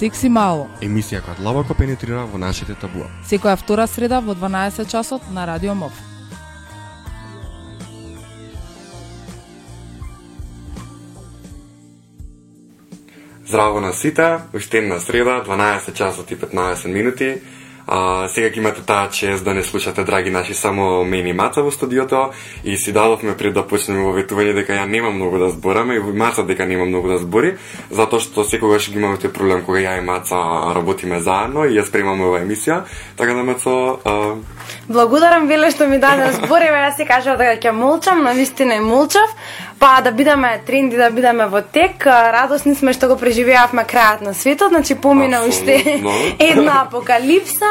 Секси мало. Емисија која длабоко пенетрира во нашите табуа. Секоја втора среда во 12 часот на Радио МОВ. Здраво на сите, уште една среда, 12 часот и 15 минути. А, сега ќе имате таа чест да не слушате, драги наши, само мене и Маца во студиото и си дадовме пред да почнеме во ветување дека ја нема многу да збораме и Маца дека нема многу да збори, затоа што секогаш ги имаме тој проблем кога ја и Маца работиме заедно и ја спремаме оваа емисија. Така да Мацо, а... Благодарам Биле што ми даде да збориме, јас си кажав дека ќе молчам, на вистина молчав. Па да бидеме тренди, да бидеме во тек, радосни сме што го преживеавме крајот на светот, значи помина уште една апокалипса,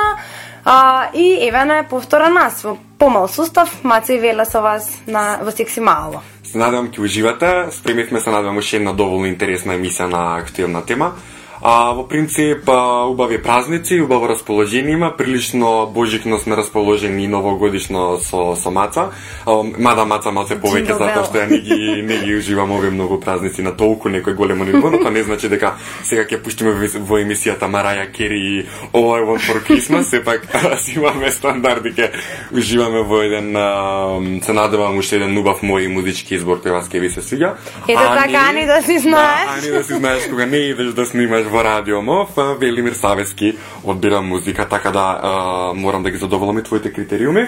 а, и еве на повтора нас во помал сустав, Маца и Веле со вас на во секси мало. Се надевам ќе уживате. Спремивме се надевам уште една доволно интересна емисија на актуелна тема. А, во принцип, а, убави празници, убаво расположение има, прилично божикно сме расположени и новогодишно со, со маца. А, мада маца малце повеќе затоа што ја не ги, не ги уживам овие многу празници на толку некој големо ниво, но тоа не значи дека сега ќе пуштиме во емисијата Мараја Кери и All I Want for Christmas, сепак си имаме стандарди ке уживаме во еден, а, се надевам уште еден убав мој музички избор кој вас ке ви се свиѓа. Ето така, Ани да си знаеш. Да, Ани да си знаеш кога не идеш да снимаш во Радио МОВ, Велимир Савески одбира музика, така да а, морам да ги задоволам и твоите критериуми.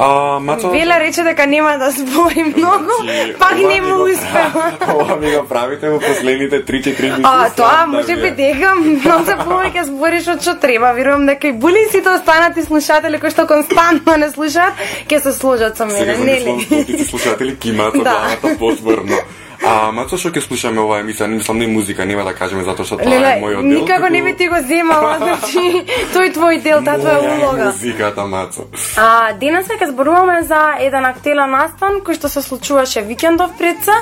А, Мацо... Веле рече дека нема да збори многу, Значи, пак не му успева. Ова ми го правите во последните 3-4 минути. А, тоа сам може да би дека многу се повеќе збориш од што треба. Верувам дека и були сите останати слушатели кои што константно не слушаат, ќе се сложат со Сега мене, нели? мислам слушатели кимаат Да. главата потврдно. А, Мацо, што ќе слушаме оваа емисија? Не мислам не музика, нема да кажеме затоа што тоа е Леле, мојот дел. никако не би ти го земала, значи, тој твој дел, таа твоја е улога. Музиката, Мацо. А, денес ќе зборуваме за еден актуелен настан кој што се случуваше викендов пред се,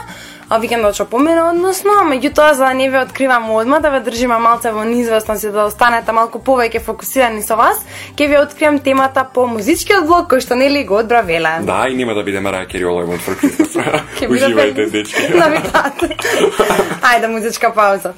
а викендот што помена односно, меѓутоа за да не ве откривам одма, да ве држиме малце во неизвестност и да останете малку повеќе фокусирани со вас, ќе ви откриам темата по музичкиот блог кој што нели го одбра Веле. Да, и нема да биде Марија Кери All I Want for Christmas. Ќе биде Уживајте, дечки. Навикате. Ајде музичка пауза.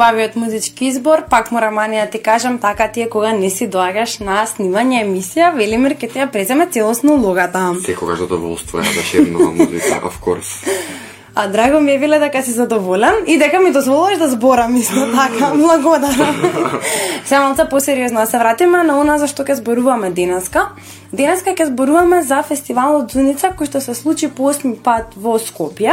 најубавиот музички избор, пак морам Ани да ти кажам, така ти е кога не си доаѓаш на снимање емисија, Велимир ке ти ја преземе целосно улогата. Секогаш задоволство е да шернувам музика, of course. А драго ми е биле дека си задоволен и дека ми дозволуваш да зборам исто така. Благодарам. Се малце посериозно се вратиме на она за што ќе зборуваме денеска. Денеска ќе зборуваме за фестивалот Зуница кој што се случи по осми пат во Скопје.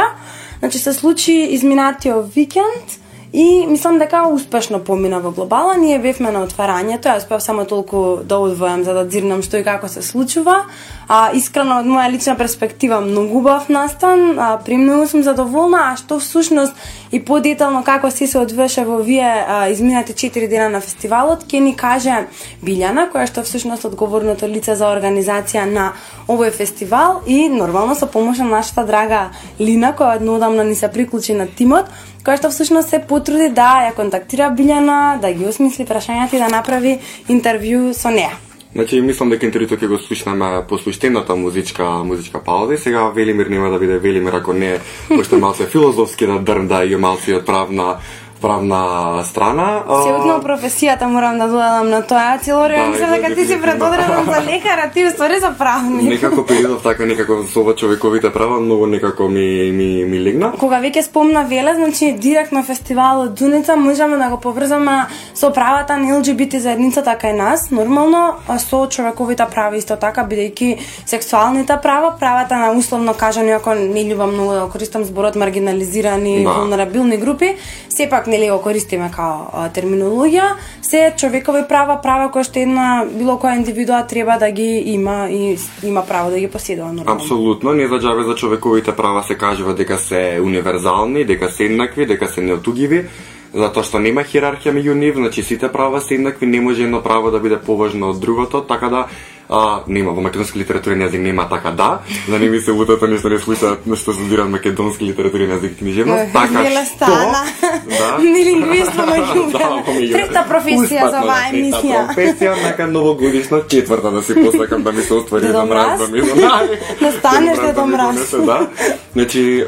Значи се случи изминатиот викенд И мислам дека успешно помина во глобала. Ние бевме на отварањето, јас успев само толку да одвојам за да дзирнам што и како се случува. А, искрено, од моја лична перспектива, многу убав настан, а, премногу сум задоволна, а што всушност и подетално како се се одвеше во вие а, изминати 4 дена на фестивалот, ќе ни каже Билјана, која што всушност одговорното лице за организација на овој фестивал и нормално со помош на нашата драга Лина, која однодамна ни се приклучи на тимот, која што всушност се потруди да ја контактира Билјана, да ги осмисли прашањата и да направи интервју со неа. Значи, мислам дека интервјуто ќе го слушнеме по суштената музичка музичка пауза и сега Велимир нема да биде Велимир ако не пошто малце филозофски да дрнда и малце од правна правна страна. А, Целокно професијата морам да додадам на тоа. Цело време Да, мислам дека ти си предодреден за лекар, а ти уствари за правник. Некако периодов така некако со ова човековите права многу некако ми ми ми легна. Кога веќе спомна Веле, значи директно фестивалот Дуница можеме да го поврзаме со правата на ЛГБТ заедницата кај нас, нормално, а со човековите права исто така, бидејќи сексуалните права, правата на условно кажано, ако не љубам многу да користам зборот маргинализирани, Да. вулнерабилни групи, сепак нели го користиме као терминологија, се човекови права, права кои што една било која индивидуа треба да ги има и има право да ги поседува нормално. Апсолутно, не за џабе за човековите права се кажува дека се универзални, дека се еднакви, дека се неотугиви, затоа што нема хиерархија меѓу нив, значи сите права се еднакви, не може едно право да биде поважно од другото, така да а, нема во македонски литературен јазик нема така да, да не ми се лутата нешто не слушаат нешто студирам македонски литературен јазик и книжевност, така што стана. да, Ми лингвиство Да, помеѓу. Трета професија за оваа трета емисија. Професија нека новогодишна четврта да си посакам да ми се оствари за мраз, да ми Да станеш ми Мраз. Да. Значи,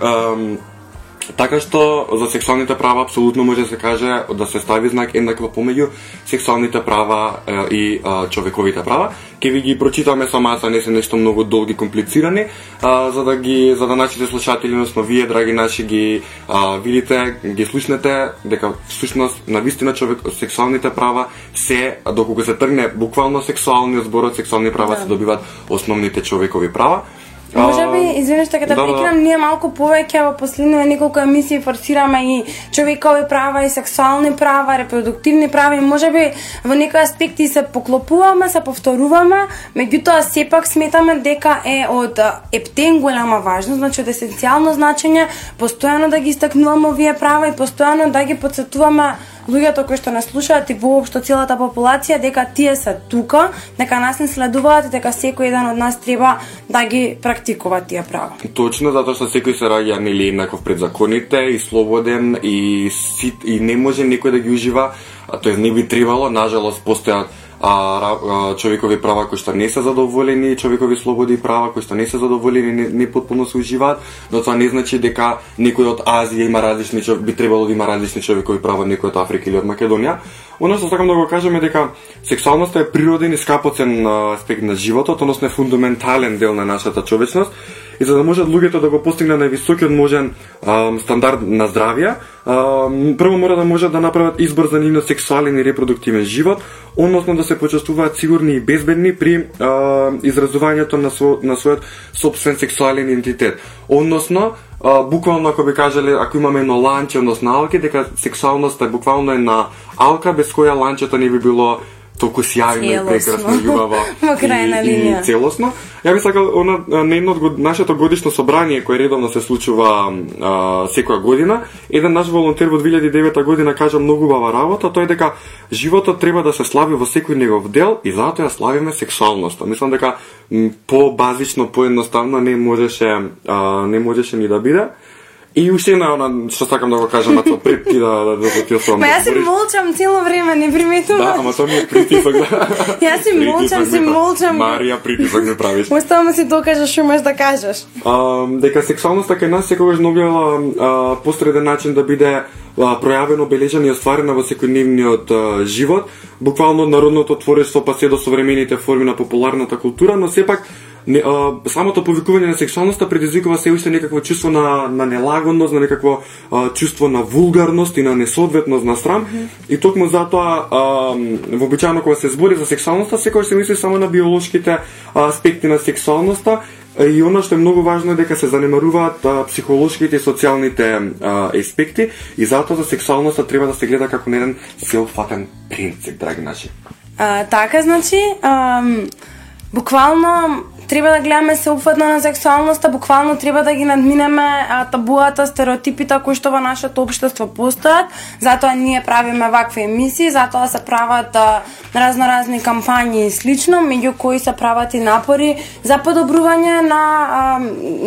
Така што за сексуалните права апсолутно може да се каже да се стави знак еднакво помеѓу сексуалните права е, и а, човековите права. Ке ви ги прочитаме со маса, не се нешто многу долги комплицирани, а, за да ги за да нашите слушатели, односно вие драги наши ги а, видите, ги слушнете дека всушност на вистина човек сексуалните права се доколку се тргне буквално сексуалниот зборот сексуални права Да. се добиваат основните човекови права. Може би, извинеш што ќе да, те да. прекинам, ние малку повеќе во последниве неколку емисии форсираме и човекови права и сексуални права, репродуктивни права и може би во некои аспекти се поклопуваме, се повторуваме, меѓутоа сепак сметаме дека е од ептен голема важност, значи од есенцијално значење постојано да ги истакнуваме овие права и постојано да ги подсетуваме луѓето кои што не слушаат и воопшто целата популација дека тие се тука, дека нас не следуваат и дека секој еден од нас треба да ги практикува тие права. Точно, затоа што секој се раѓа нели еднаков пред законите и слободен и сит, и не може некој да ги ужива, а тоа не би требало, нажалост постојат а, а, човекови права кои што не се задоволени, човекови слободи и права кои што не се задоволени, не, не потполно се уживаат, но тоа не значи дека некој од Азија има различни би требало да има различни човекови права, некој од Африка или од Македонија. Оно што сакам да го кажам е дека сексуалноста е природен и скапоцен аспект на животот, односно е фундаментален дел на нашата човечност и за да можат луѓето да го постигнат највисокиот можен а, стандард на здравје, а, прво мора да можат да направат избор за нивниот сексуален и репродуктивен живот, односно да се почувствуваат сигурни и безбедни при а, изразувањето на, сво, на својот собствен сексуален идентитет. Односно, а, буквално ако би кажале, ако имаме едно ланче, односно алки, дека сексуалноста е буквално алка без која ланчето не би било толку сјајно и прекрасно и убаво Во крајна линија. и целосно. Ја би сакал она на едно од год- нашето годишно собрание кое редовно се случува а, секоја година, еден наш волонтер во 2009 година кажа многу убава работа, тоа е дека животот треба да се слави во секој негов дел и затоа ја славиме сексуалноста. Мислам дека м, по-базично, поедноставно не можеше а, не можеше ни да биде. И уште една она што сакам да го кажам на тоа пред ти да да, да ти оставам. Ма да јас си говориш. молчам цело време, не приметувам. Да, ама тоа ми е притисок. Да. Јас си молчам, си пра- молчам. Марија, притисок ми правиш. Оставам си докажеш што имаш да кажеш. А, дека сексуалноста кај нас секогаш наобјава а, посреден начин да биде пројавено, обележена и остварена во секојдневниот живот, буквално од народното творештво па се до современите форми на популарната култура, но сепак не, а, самото повикување на сексуалноста предизвикува се уште некакво чувство на, на нелагодност, на некакво а, чувство на вулгарност и на несоодветност на срам. И токму затоа а, вообичаено кога се збори за сексуалноста, секој се мисли само на биолошките аспекти на сексуалноста, И она што е многу важно е дека се занемаруваат а, психолошките и социјалните а, аспекти и затоа за сексуалноста треба да се гледа како на еден сеопфатен принцип, драги наши. А, така, значи, а, буквално треба да гледаме се упфатно на сексуалноста, буквално треба да ги надминеме а, табуата, стереотипите кои што во нашето општество постојат. Затоа ние правиме вакви емисии, затоа се прават а, разноразни кампањи и слично, меѓу кои се прават и напори за подобрување на а,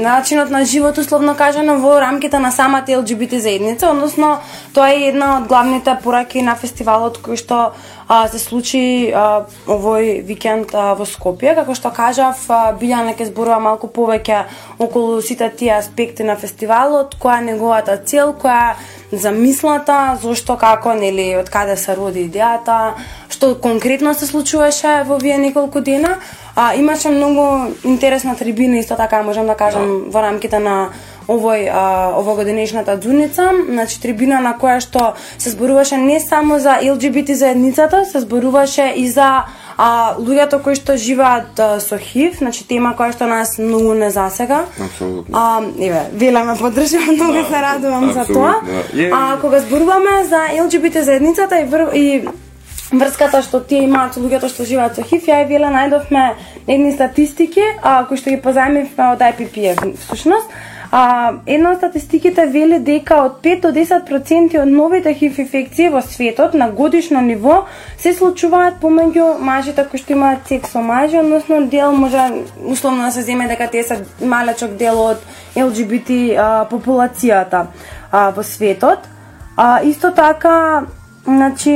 начинот на живот, условно кажано, во рамките на самата ЛГБТ заедница, односно тоа е една од главните пораки на фестивалот кој што а, се случи а, овој викенд а, во Скопје, како што кажав, а, Билјана ќе зборува малку повеќе околу сите тие аспекти на фестивалот, која е неговата цел, која е замислата, зошто, како, нели, од каде се роди идејата, што конкретно се случуваше во вие неколку дена. А, имаше многу интересна трибина, исто така можам да кажам, во рамките на овој а, овогодинешната дзуница, значи трибина на која што се зборуваше не само за ЛГБТ заедницата, се зборуваше и за а, луѓето кои што живеат а, со ХИВ, значи тема која што нас многу не засега. Апсолутно. А, еве, Вела ме поддржува, многу Да, се радувам за тоа. да. А кога зборуваме за ЛГБТ заедницата и, вр... и врската што тие имаат со луѓето што живеат со ХИВ, ја и Вела најдовме едни статистики а, кои што ги позајмивме од IPPF всушност. А, една од статистиките вели дека од 5 до 10% од новите ХИВ инфекции во светот на годишно ниво се случуваат помеѓу мажите кои што имаат секс со мажи, односно дел може условно да се земе дека тие се малечок дел од ЛГБТ а, популацијата а, во светот. А, исто така, значи,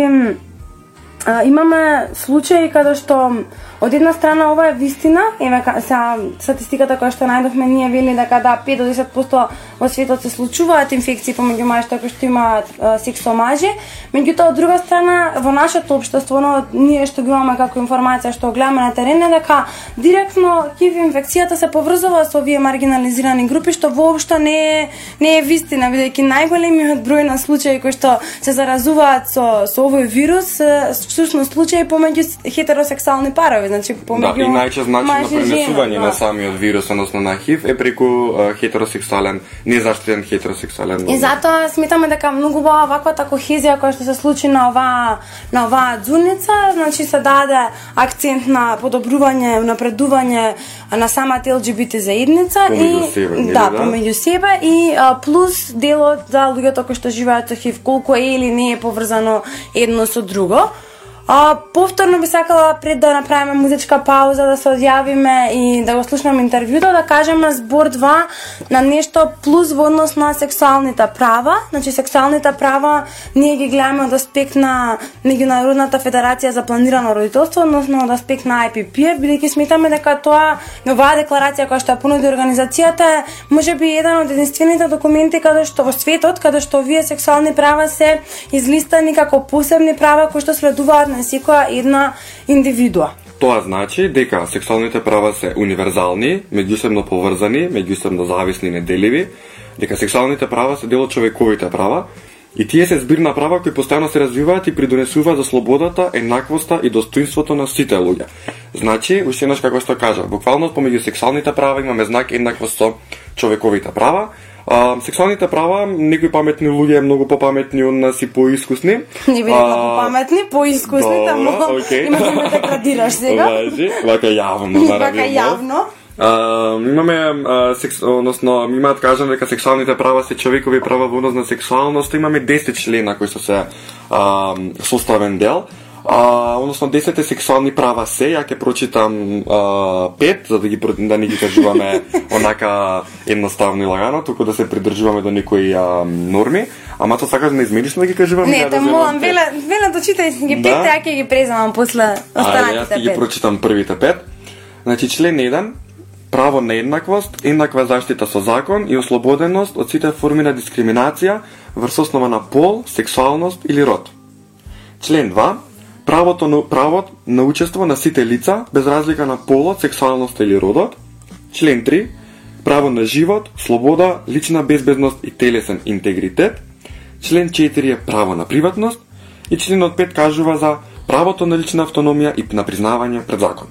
а, имаме случаи каде што од една страна ова е вистина, еве са статистиката која што најдовме ние вели дека да 5 до 10% во светот се случуваат инфекции помеѓу мажите кои што имаат секс со мажи, меѓутоа од друга страна во нашето општество, но ние што ги имаме како информација што гледаме на терен е дека директно ХИВ инфекцијата се поврзува со овие маргинализирани групи што воопшто не е не е вистина бидејќи најголемиот број на случаи кои што се заразуваат со со овој вирус всушност случаи помеѓу хетеросексуални парови, значи Да, помеѓу и најчест начин на жена, пренесување да. на самиот вирус, односно на ХИВ, е преку а, хетеросексуален, незаштитен хетеросексуален. И затоа сметаме дека многу убава ваквата кохезија која што се случи на оваа на оваа дзуница, значи се даде акцент на подобрување, напредување на самата ЛГБТ заедница Помеѓу и себе, да, да? помеѓу себе и а, плюс делот за луѓето кои што живеат со ХИВ, колку е или не е поврзано едно со друго. А, повторно би сакала пред да направиме музичка пауза, да се одјавиме и да го слушнеме интервјуто, да кажеме збор 2 на нешто плюс во однос на сексуалните права. Значи, сексуалните права ние ги гледаме од аспект на Меѓународната федерација за планирано родителство, односно од аспект на IPPF, бидејќи сметаме дека тоа, оваа декларација која што ја понуди организацијата е можеби еден од единствените документи каде што во светот, каде што овие сексуални права се излистани како посебни права кои што следуваат на секоја една индивидуа. Тоа значи дека сексуалните права се универзални, меѓусебно поврзани, меѓусебно зависни и неделиви, дека сексуалните права се дел од човековите права и тие се збирна права кои постојано се развиваат и придонесуваат за слободата, еднаквоста и достоинството на сите луѓе. Значи, уште еднаш како што кажа, буквално помеѓу сексуалните права имаме знак еднаквост со човековите права, А, сексуалните права, некои паметни луѓе многу попаметни од нас и поискусни. Не би рекла паметни, поискусни, тамо окей. имаш да деградираш сега. Важи, вака јавно на Вака јавно. А, имаме а, секс, односно имаат кажано дека сексуалните права се човекови права во однос на сексуалност, имаме 10 члена кои што се а, составен дел. А, односно 10 сексуални права се, ја ќе прочитам а, пет, за да ги да не ги кажуваме онака едноставно и лагано, туку да се придржуваме до некои а, норми. Ама тоа сакаш да не измериш да ги кажуваме? Не, ја те да молам, пет? веле, веле да читај ги Да? петте, ја ќе ги преземам после Ајде, јас останатите ќе ги пет. прочитам првите пет. Значи, член 1, право на еднаквост, еднаква заштита со закон и ослободеност од сите форми на дискриминација врз основа на пол, сексуалност или род. Член 2, правото на правот на учество на сите лица без разлика на полот, сексуалност или родот. Член 3. Право на живот, слобода, лична безбедност и телесен интегритет. Член 4 е право на приватност и членот 5 кажува за правото на лична автономија и на признавање пред закон.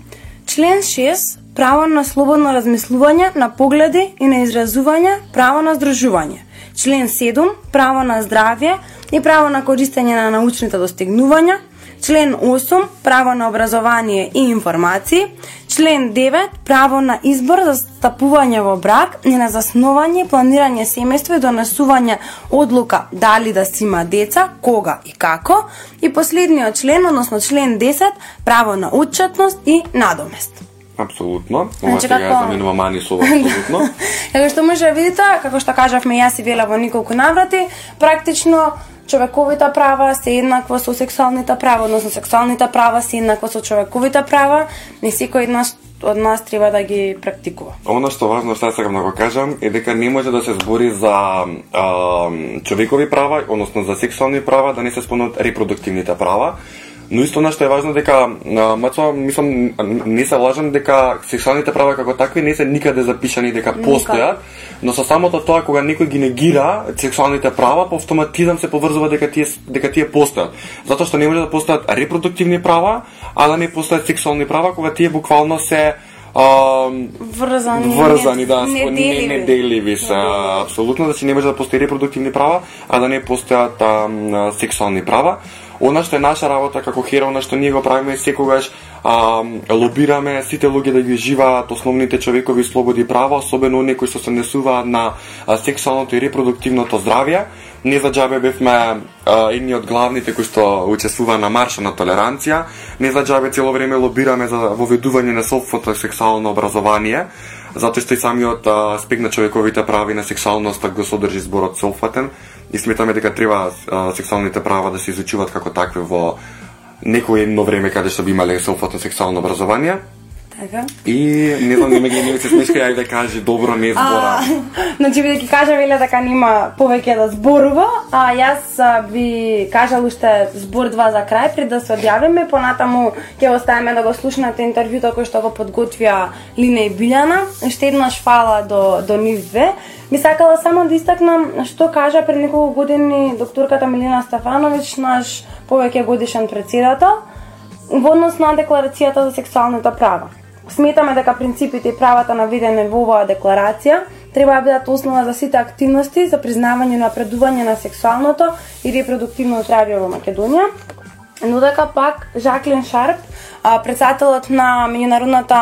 Член 6. Право на слободно размислување, на погледи и на изразување, право на здружување. Член 7. Право на здравје и право на користење на научните достигнувања. Член 8. Право на образование и информации. Член 9. Право на избор за стапување во брак и на засновање, планирање семејство и донесување одлука дали да си има деца, кога и како. И последниот член, односно член 10, право на отчетност и надомест. Апсолутно. Ова Значи, сега како- заменува мани слово апсолутно. Како што може да видите, како што кажавме јас и Вела во неколку наврати, практично човековите права се еднакво со сексуалните права, односно сексуалните права се еднакво со човековите права, не секој од нас од нас треба да ги практикува. Оно што важно што сакам да го кажам е дека не може да се збори за а, човекови права, односно за сексуални права, да не се спомнат репродуктивните права. Но исто нешто е важно дека мацо мислам не се лажам дека сексуалните права како такви не се никаде запишани дека постојат, но со самото тоа кога некој ги негира сексуалните права, по автоматизам се поврзува дека тие дека тие постојат. Затоа што не може да постојат репродуктивни права, а да не постојат сексуални права кога тие буквално се а, Врзани, врзани, да, не, неделиви. не, неделиви се, апсолутно, значи не може да постои репродуктивни права, а да не постојат а, сексуални права. Она што е наша работа како хера, она што ние го правиме секогаш а, лобираме сите луѓе да ги живаат основните човекови слободи и права, особено оние кои што се несуваат на сексуалното и репродуктивното здравје. Не за џабе бевме едни од главните кои што учествува на марша на толеранција. Не за џабе цело време лобираме за воведување на собственото сексуално образование, затоа што и самиот аспект на човековите прави на сексуалноста го содржи зборот софатен и сметаме дека треба а, сексуалните права да се изучуваат како такви во некој едно време каде што би имале софатно сексуално образование. Така. И не знам, не ме ги не ми се смешка, ја да кажи добро не збора. Значи би да ги кажа Веле дека нема повеќе да зборува, а јас а, би кажал уште збор два за крај пред да се одјавиме, понатаму ќе оставиме да го слушнате интервјуто кој што го подготвија Лина и Билјана. Уште еднаш фала до до нив две. Би сакала само да истакнам што кажа пред неколку години докторката Милина Стефановиќ, наш повеќе годишен председател, во однос на декларацијата за сексуалните права. Сметаме дека принципите и правата наведени во оваа декларација треба да бидат основа за сите активности за признавање и напредување на сексуалното и репродуктивно здравје во Македонија. Но дека пак Жаклин Шарп, председателот на Меѓународната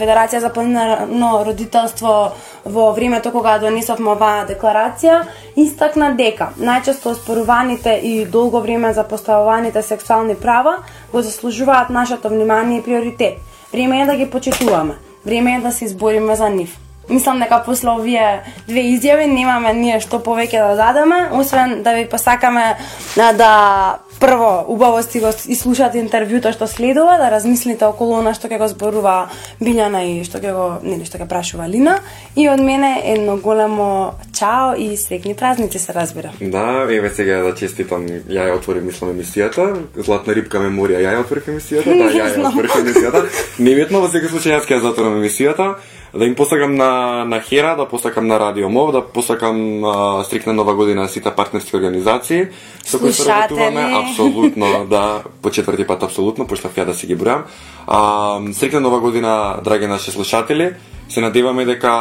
Федерација за планирано родителство во времето кога донесовме оваа декларација, истакна дека најчесто оспоруваните и долго време запоставуваните сексуални права го заслужуваат нашето внимание и приоритет. Време е да ги почитуваме. Време е да се избориме за нив. Мислам дека после овие две изјави немаме ние што повеќе да дадеме, освен да ви посакаме да прво убаво си го ислушате интервјуто што следува, да размислите околу она што ќе го зборува Билјана и што ќе го нели што ќе прашува Лина. И од мене едно големо чао и среќни празници се разбира. Да, еве сега да честитам, ја ја отворив мислам емисијата, Златна рибка меморија, ја ја отворив емисијата, да, ја ја отворив емисијата. Неветно во секој случај јас ќе ја затворам емисијата, да им посакам на на Хера, да посакам на Радио Мов, да посакам а, стрикна нова година на сите партнерски организации со кои се Слушатели. работуваме, апсолутно, да, по четврти пат апсолутно, поштав ја да си ги бројам. А, стрикна нова година, драги наши слушатели. Се надеваме дека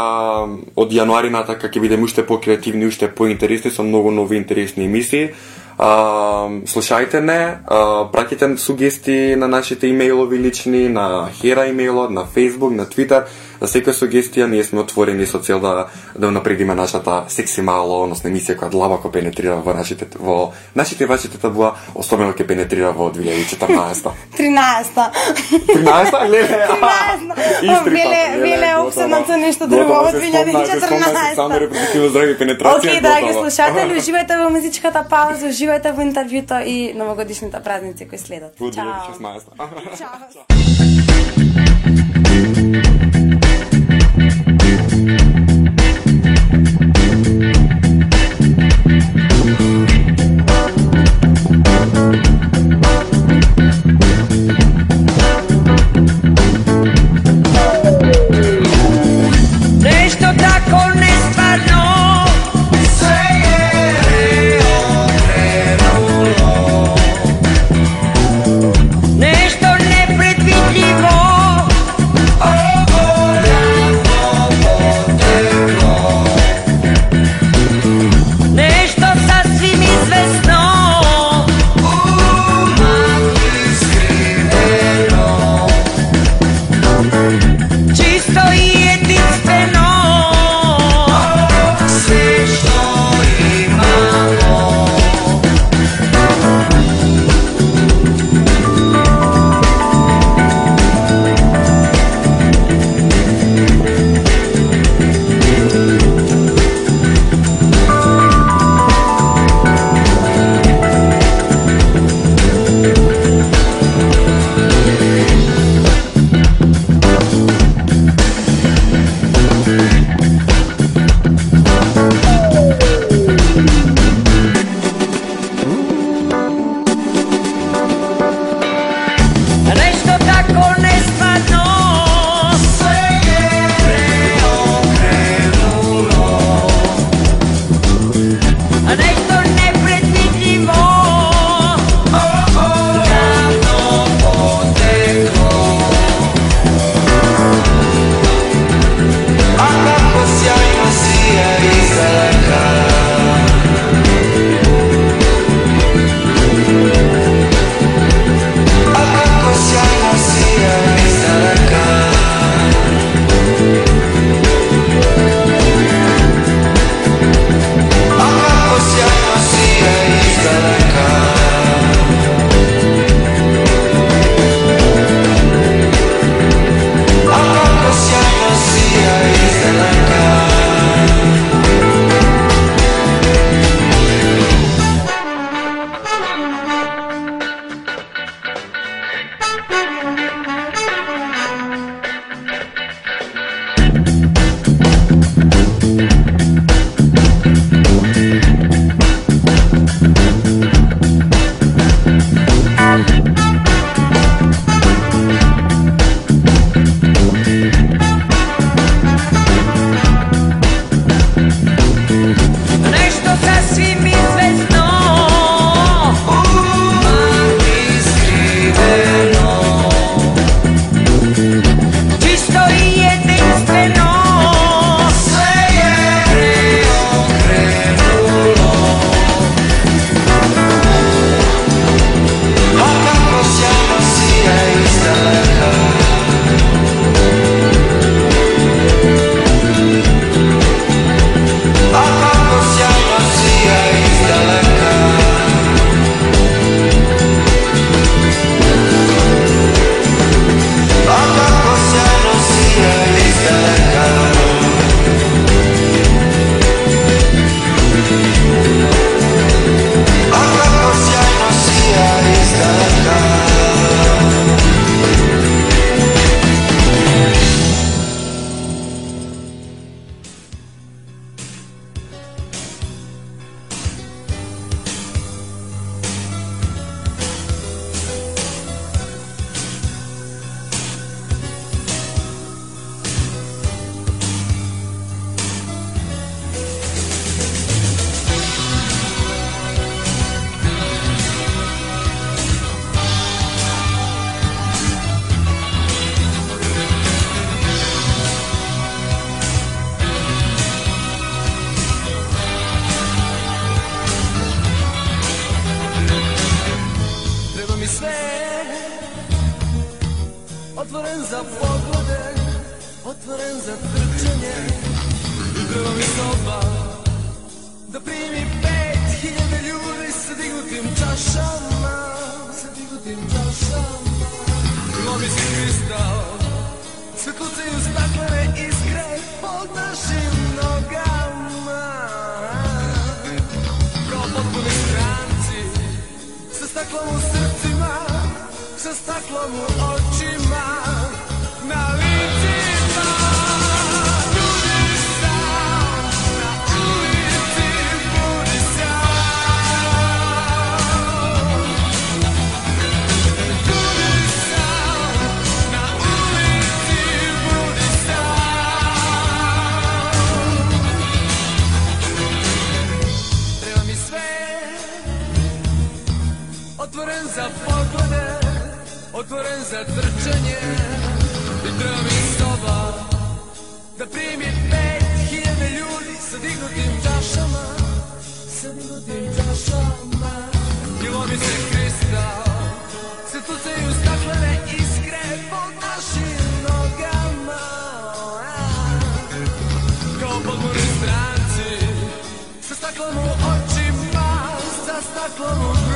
од јануари натака ќе бидеме уште покреативни, уште поинтересни со многу нови интересни емисии. А, слушајте не, а, пратите сугести на нашите имејлови лични, на Хера имејлот, на Facebook, на Twitter. За секоја сугестија ние сме отворени со цел да да унапредиме нашата секси мало, односно емисија која длабоко пенетрира во нашите во нашите вашите табуа, особено ќе пенетрира во 2014. 13-та. 13 леле. 13-та. Веле веле обседнат со нешто друго од 2014. Само репродуктивно здравје и пенетрација. Океј, драги слушатели, уживајте во музичката пауза, уживајте во интервјуто и новогодишните празници кои следат. Во Чао. 2016. Чао. Staklom u srcima Sa staklom u očima Otvoren za trčanje. I treba mi soba Da primi pet hiljade ljudi Sa dignutim čašama Sa dignutim čašama. Bilo mi se kristal Se tucaju staklene iskre Pod našim nogama. Kao potpuni stranci Sa staklom u očima Sa staklom u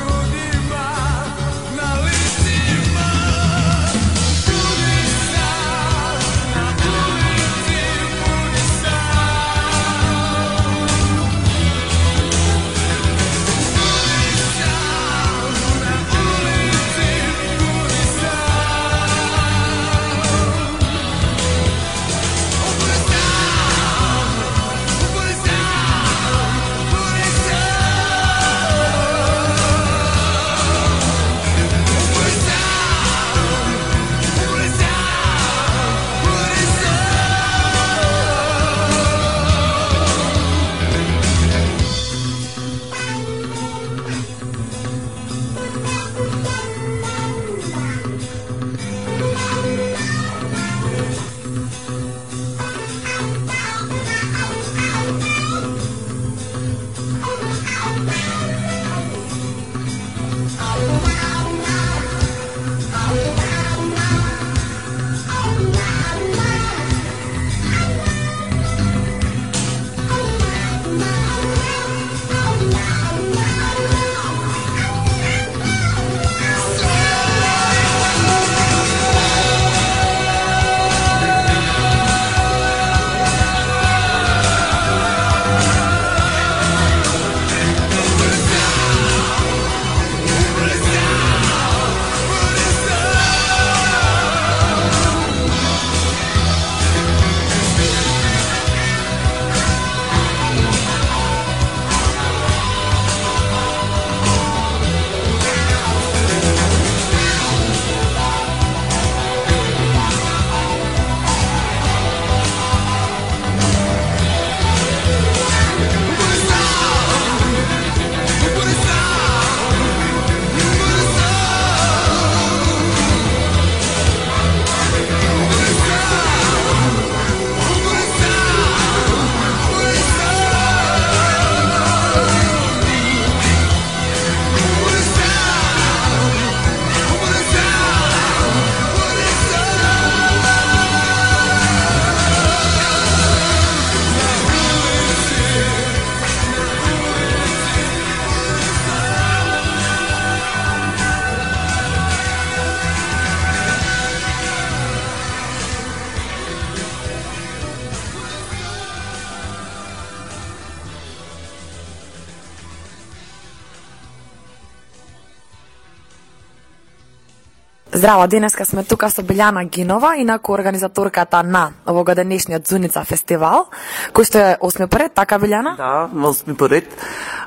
Здраво, денеска сме тука со Билјана Гинова, инаку организаторката на овогоденешниот Зуница фестивал, кој што е осми поред, така Билјана? Да, осми поред.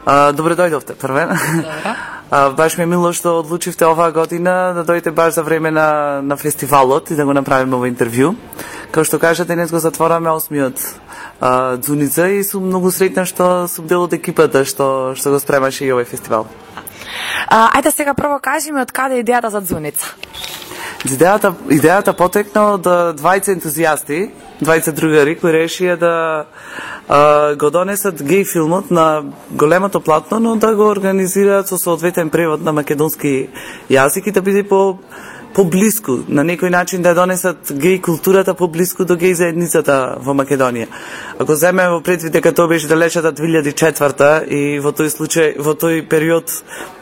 А, добре дојдовте, првен. А, баш ми е мило што одлучивте оваа година да дојдете баш за време на, на фестивалот и да го направиме ово интервју. Како што кажа, денес го затвораме осмиот а, Дзуница и сум многу среќна што сум дел од екипата што, што го спремаше и овој фестивал. А, ајде сега прво кажи ми од каде идејата за Дзуница. Идејата, идејата потекна од двајца ентузијасти, двајца другари кои решија да а, го донесат геј филмот на големото платно, но да го организираат со соодветен превод на македонски јазик и да биде по поблиску, на некој начин да донесат геј културата поблиску до геј заедницата во Македонија. Ако земеме во предвид дека тоа беше далечата 2004 и во тој случај, во тој период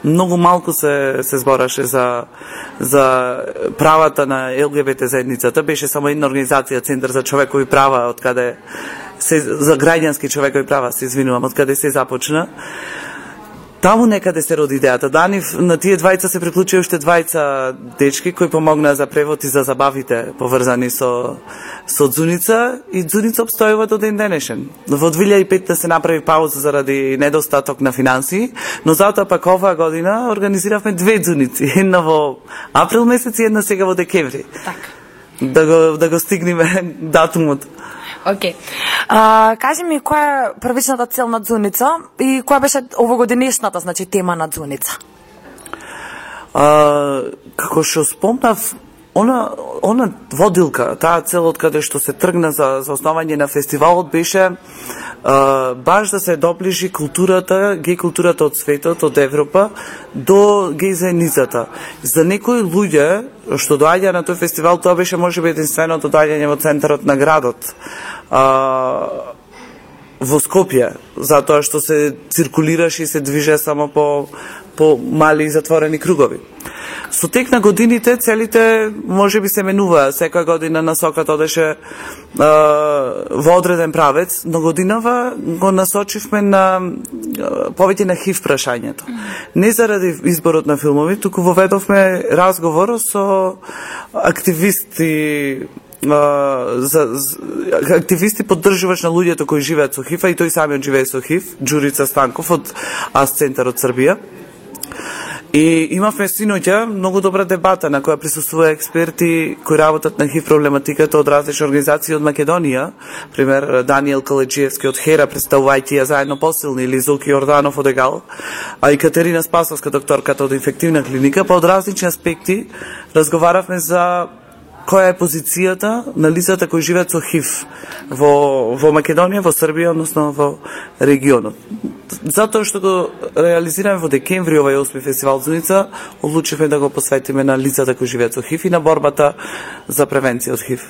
многу малку се се збораше за за правата на ЛГБТ заедницата, беше само една организација Центар за човекови права од каде се за граѓански човекови права, се извинувам, од каде се започна. Таму некаде се роди идејата. Данив на тие двајца се приклучи уште двајца дечки кои помогнаа за превод и за забавите поврзани со со Дзуница и Дзуница обстојува до ден денешен. Во 2005 се направи пауза заради недостаток на финансии, но затоа пак оваа година организиравме две Дзуници, една во април месец и една сега во декември. Така. Да го да го стигнеме датумот. Океј. А, кажи ми која е првичната цел на Дзуница и која беше овогодинешната значи тема на Дзуница? А, како што спомнав, она, она водилка, таа цел од каде што се тргна за, за основање на фестивалот беше е, баш да се доближи културата, геј културата од светот, од Европа, до геј заедницата. За некои луѓе што доаѓа на тој фестивал, тоа беше можеби единственото доаѓање во центарот на градот. Е, во Скопје, затоа што се циркулираше и се движе само по по мали и затворени кругови. Со тек на годините целите може би се менуваа, секоја година насоката одеше а, во одреден правец, но годинава го насочивме на а, повеќе на хив прашањето. Не заради изборот на филмови, туку воведовме разговор со активисти за, за активисти поддржувач на луѓето кои живеат со ХИВ, а и тој самиот живее со ХИВ, Џурица Станков од АС Центар од Србија. И имавме синоќа многу добра дебата на која присуствува експерти кои работат на ХИВ проблематиката од различни организации од Македонија, пример Даниел Каледжиевски од Хера представувајќи ја заедно посилни или Зулки Јорданов од ЕГАЛ, а и Катерина Спасовска докторката од инфективна клиника, па од различни аспекти разговаравме за која е позицијата на лицата кои живеат со ХИВ во, во Македонија, во Србија, односно во регионот. Затоа што го реализираме во декември овај осми фестивал Зуница, одлучивме да го посветиме на лицата кои живеат со ХИВ и на борбата за превенција од ХИВ.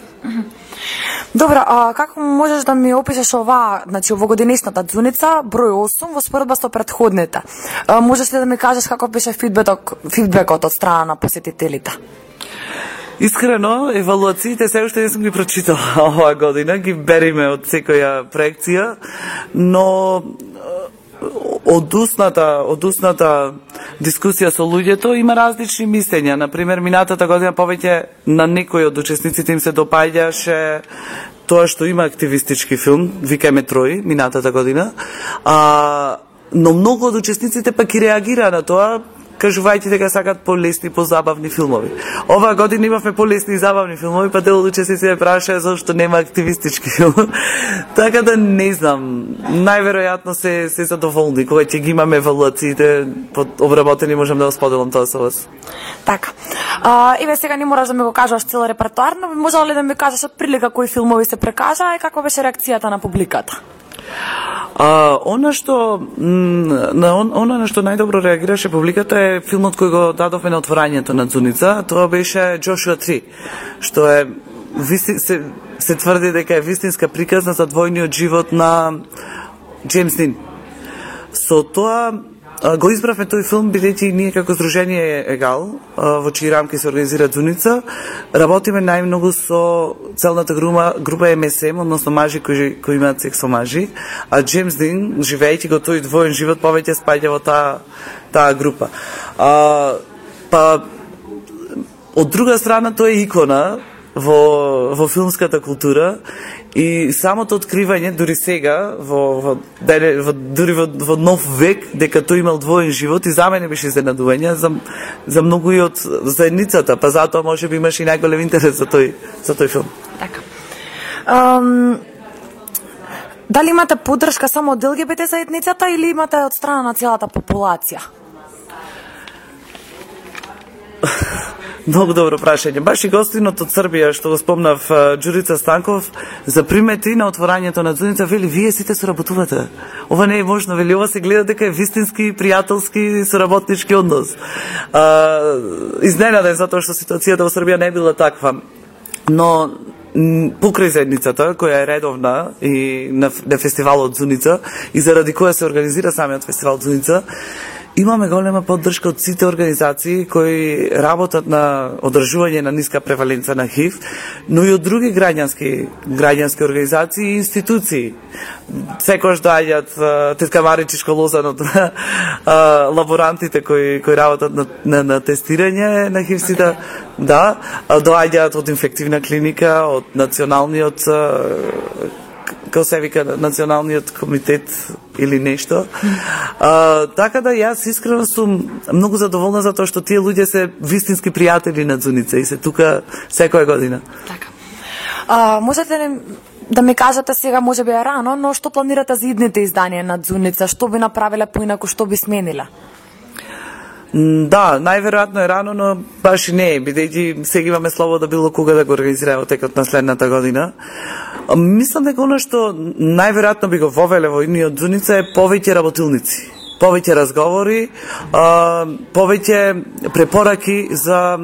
Добро, а како можеш да ми опишеш оваа, значи овогодишната Дзуница, број 8 во споредба со предходните? А, можеш ли да ми кажеш како беше фидбекот, фидбекот од страна на посетителите? Искрено, евалуациите се уште не сум ги прочитала оваа година, ги бериме од секоја проекција, но э, од усната, од усната дискусија со луѓето има различни мислења. Например, минатата година повеќе на некои од учесниците им се допаѓаше тоа што има активистички филм, викаме Трој, минатата година, а, но многу од учесниците пак и реагира на тоа, кажувајќи дека сакат полесни, позабавни филмови. Оваа година имавме полесни и забавни филмови, па дел од се ме зашто нема активистички филм. така да не знам, најверојатно се се задоволни кога ќе ги имаме евалуациите под обработени можам да го споделам тоа со вас. Така. А, еве сега не мораш да ми го кажеш цел репертоар, но ли да ми кажеш од прилика кои филмови се прекажаа и каква беше реакцијата на публиката? А, она што на он, она на што најдобро реагираше публиката е филмот кој го дадовме на отворањето на Дзуница, тоа беше „Джошуа 3, што е висти, се, се тврди дека е вистинска приказна за двојниот живот на Джеймс Нин. Со тоа го избравме тој филм бидејќи ние како здружение Егал, во чии рамки се организира Дзуница, работиме најмногу со целната група, група МСМ, односно мажи кои, кои имаат секс со мажи, а Джеймс Дин, живеејќи го тој двоен живот, повеќе спаѓа во таа, таа група. А, па, од друга страна, тој е икона во, во филмската култура и самото откривање дури сега во, во, дене, во дури во, во нов век дека тој имал двоен живот и за мене беше изненадување за за многу и од заедницата, па затоа може би имаш и најголем интерес за тој за тој филм. Така. Um, дали имате поддршка само од ЛГБТ заедницата или имате од страна на целата популација? Многу добро прашање. Баш и гостинот од Србија што го спомнав Джурица Станков за примети на отворањето на Дзуница, вели вие сите соработувате. Ова не е можно, вели ова се гледа дека е вистински пријателски соработнички однос. А, изненаден затоа што ситуацијата во Србија не била таква. Но покрај заедницата, која е редовна и на, на фестивалот Дзуница, и заради која се организира самиот фестивал Дзуница, имаме голема поддршка од сите организации кои работат на одржување на ниска преваленца на ХИВ, но и од други граѓански граѓански организации и институции. Секојаш доаѓаат тетка Маричи лозан од лаборантите кои кои работат на, на, на тестирање на ХИВ сите, да, доаѓаат од инфективна клиника, од националниот а, како се вика националниот комитет или нешто. А, така да јас искрено сум многу задоволна затоа што тие луѓе се вистински пријатели на Зуница и се тука секоја година. Така. А, можете ли да ми кажете сега, може би е рано, но што планирате за идните изданија на Зуница? Што би направиле поинаку, што би смениле? М, Да, најверојатно е рано, но баш и не е, бидејќи сега имаме слобода било кога да го организираме текот на следната година. Мислам дека оно што најверојатно би го вовеле во идниот Зуница е повеќе работилници повеќе разговори, а, повеќе препораки за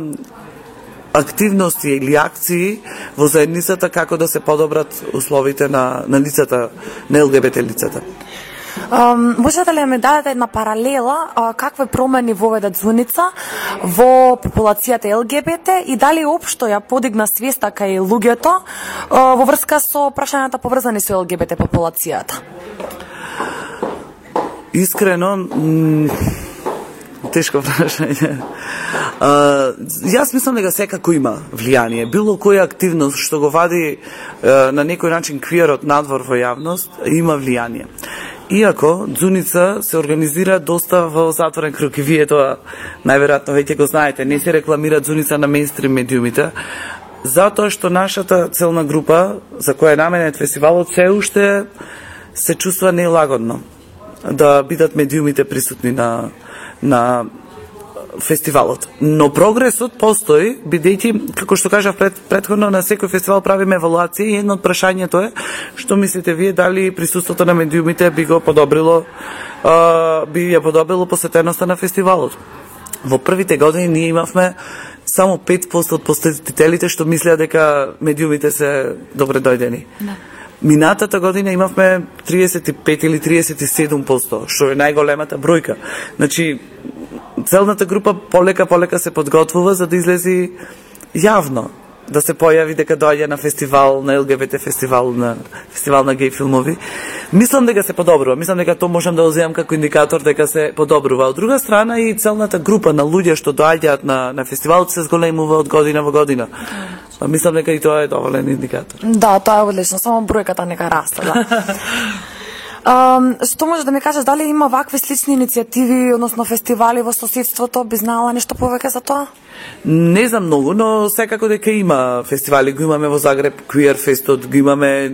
активности или акции во заедницата како да се подобрат условите на, на лицата, на ЛГБТ лицата. Можете ли да ми дадете една паралела а, какви промени воведат Зуница во популацијата ЛГБТ и дали општо ја подигна свеста кај луѓето а, во врска со прашањата поврзани со ЛГБТ популацијата? Искрено, тешко прашање. А, јас мислам дека секако има влијание. Било која активност што го вади а, на некој начин квиерот надвор во јавност, има влијание. Иако Дзуница се организира доста во затворен круг и вие тоа најверојатно веќе го знаете, не се рекламира Дзуница на мејнстрим медиумите, затоа што нашата целна група за која е наменет фестивалот се уште се чувства нелагодно да бидат медиумите присутни на на фестивалот. Но прогресот постои, бидејќи, како што кажав пред, предходно, на секој фестивал правиме евалуација и едно од прашањето е што мислите вие дали присуството на медиумите би го подобрило, а, би ја подобрило посетеноста на фестивалот. Во првите години ние имавме само 5% од посетителите што мислеа дека медиумите се добре дојдени. Да. Минатата година имавме 35 или 37%, што е најголемата бројка. Значи, целната група полека полека се подготвува за да излези јавно да се појави дека доаѓа на фестивал, на ЛГБТ фестивал, на фестивал на геј филмови. Мислам дека се подобрува, мислам дека тоа можам да го земам како индикатор дека се подобрува. Од друга страна и целната група на луѓе што доаѓаат на на фестивалот се зголемува од година во година. Па мислам дека и тоа е доволен индикатор. Да, тоа е одлично, само бројката нека расте, да. Um, што може да ми кажеш, дали има вакви слични иницијативи, односно фестивали во соседството, би знаела нешто повеќе за тоа? Не знам многу, но секако дека има фестивали, го имаме во Загреб Queer Festот, го имаме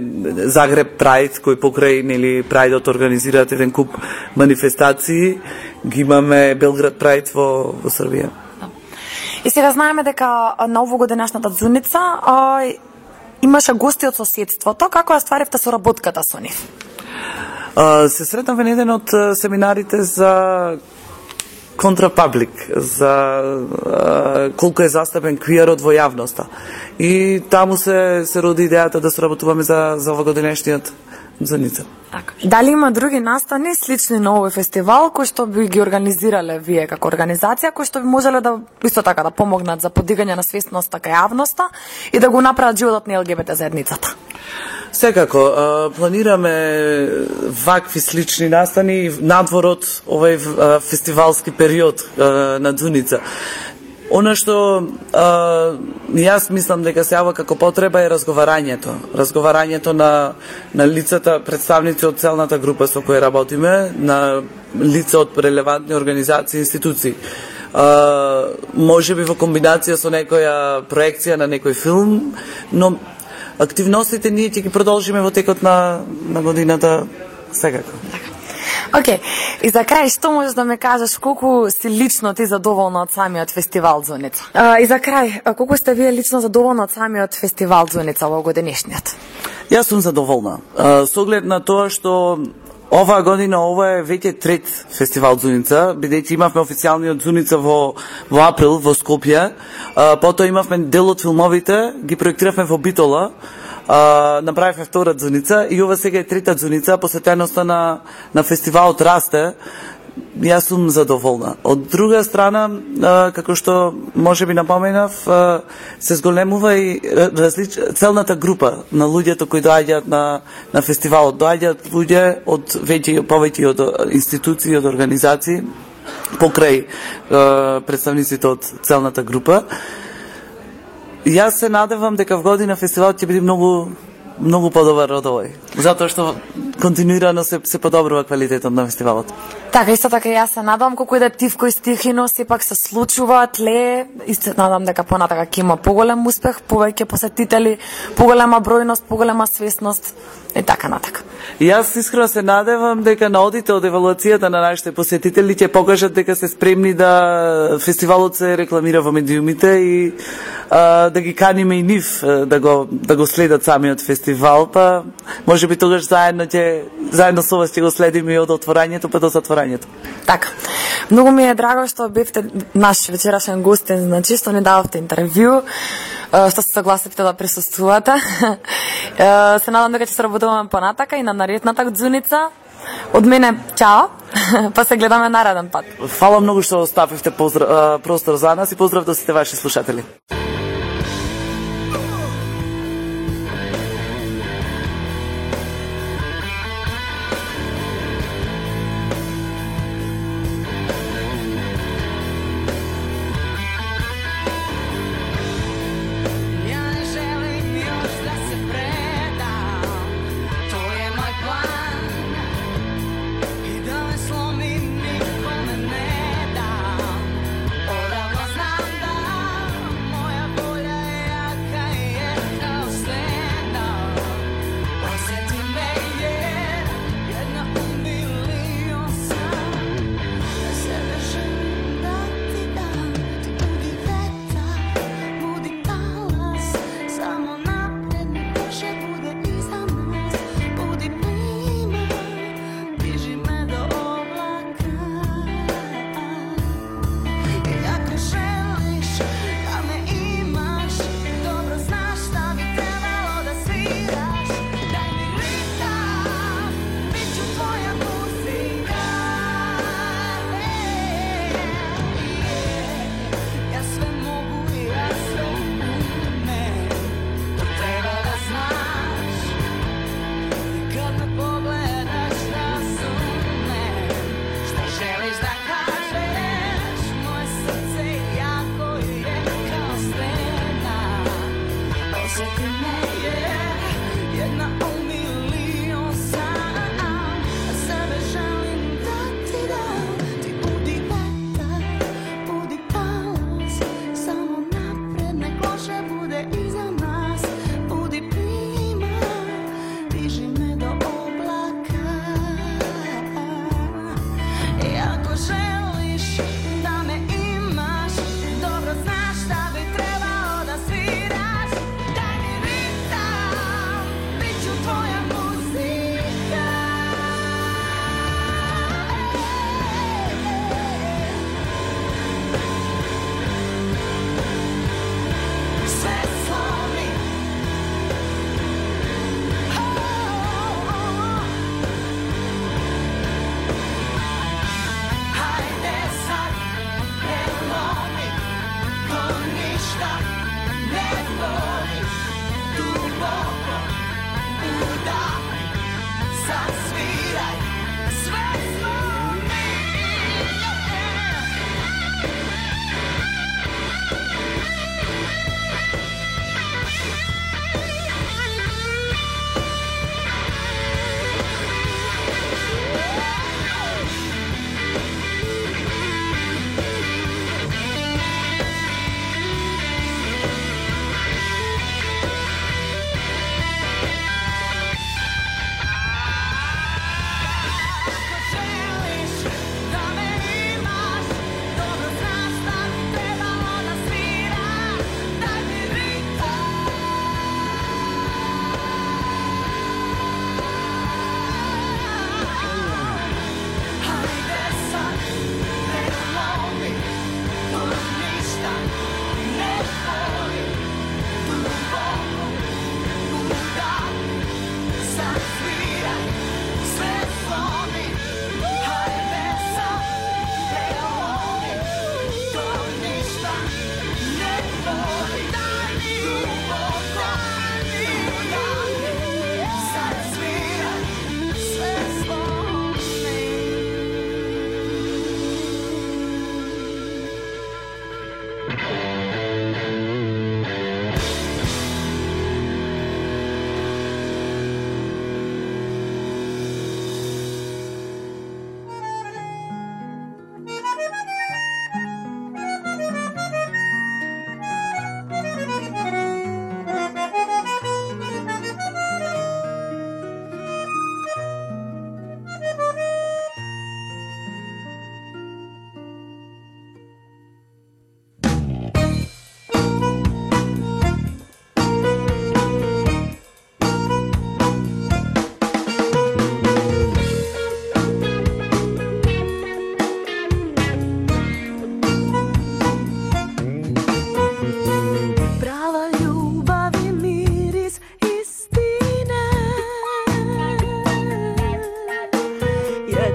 Загреб Pride, кој покрај нели Прайдот организираат еден куп манифестации, ги имаме Белград Pride во, во Србија. И сега знаеме дека на овогодинашната дзуница а, имаше гости од соседството, како ја стваривте соработката со нив? Се сретнав во еден од семинарите за контрапаблик, за а, колку е застапен квиерот во јавноста. И таму се се роди идејата да сработуваме за за овогодинешниот Зуница. Така. Дали има други настани слични на овој фестивал кои што би ги организирале вие како организација, кои што би можеле да исто така да помогнат за подигање на свесноста кај јавноста и да го направат животот на ЛГБТ заедницата? Секако, планираме вакви слични настани надвор од овој фестивалски период на Дуница. Она што а, јас мислам дека се јава како потреба е разговарањето. Разговарањето на, на лицата, представници од целната група со која работиме, на лица од релевантни организации и институции. А, може би во комбинација со некоја проекција на некој филм, но активностите ние ќе ги продолжиме во текот на, на годината секако. Океј, и за крај што можеш да ме кажеш колку си лично ти задоволна од самиот фестивал Зуница? А, и за крај, колку сте вие лично задоволна од самиот фестивал Зуница во годинешниот? Јас сум задоволна. А, Со оглед на тоа што Оваа година ова е веќе трет фестивал Дзуница, бидејќи имавме официјалниот Дзуница во во април во Скопје, а, потоа имавме дел од филмовите, ги проектиравме во Битола, а, направивме втора Дзуница и ова сега е трета Дзуница, посветеноста на на фестивалот расте. Јас сум задоволна. Од друга страна, како што може би напоменав, се зголемува и различ... целната група на луѓето кои доаѓаат на, на фестивалот. Доаѓаат луѓе од веќе повеќе од институции, од организации, покрај представниците од целната група. Јас се надевам дека в година фестивалот ќе биде многу многу подобар од овој. Затоа што континуирано се се подобрува квалитетот на фестивалот. Така, исто така јас се надам колку и да тивко и стихино сепак се случува, ле, и се надам дека понатака ќе има поголем успех, повеќе посетители, поголема бројност, поголема свесност и така натака. Јас искрено се надевам дека на одите од евалуацијата на нашите посетители ќе покажат дека се спремни да фестивалот се рекламира во медиумите и а, да ги каниме и нив да го да го следат самиот фестивал, па можеби тогаш заедно ќе заедно со вас ќе го следиме и од отворањето па до затворањето. Така. Многу ми е драго што бевте наш вечерашен гостин, значи што ни дававте интервју, што се согласивте да присуствувате. Се надам дека ќе се работуваме понатака и на наредната дзуница. Од мене, чао, па се гледаме нареден пат. Фала многу што оставивте поздрав, простор за нас и поздрав до сите ваши слушатели.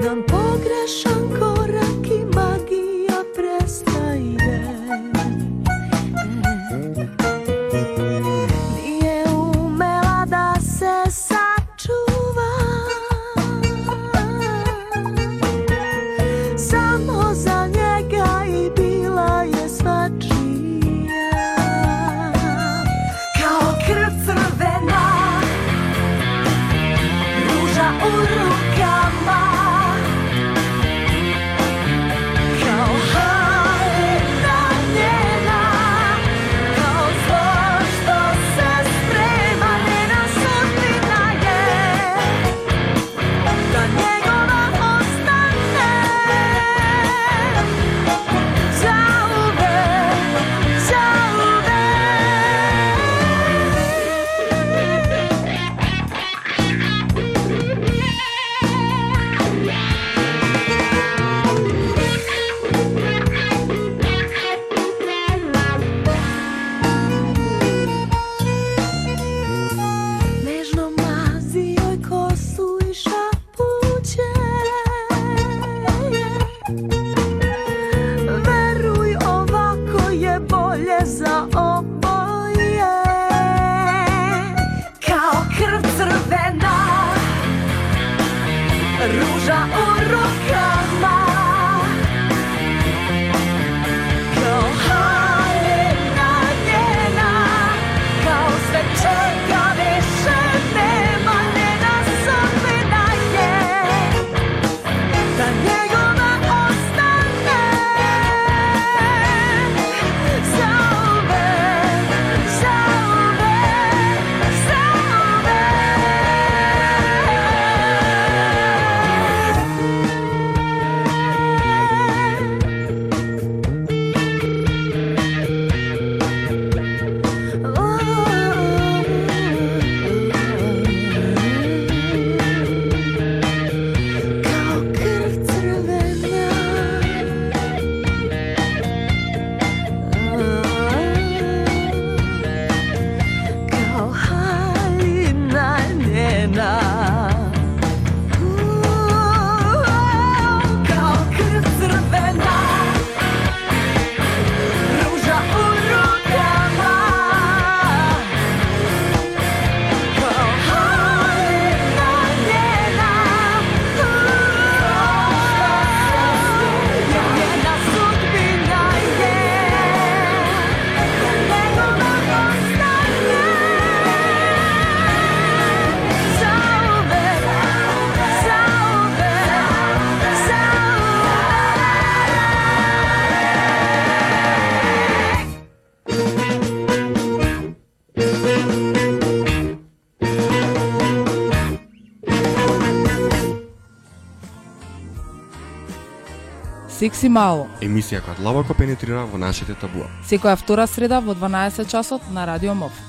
dan pogreszam. секс и мало. Емисија која длабоко пенетрира во нашите табуа. Секоја втора среда во 12 часот на Радио МОВ.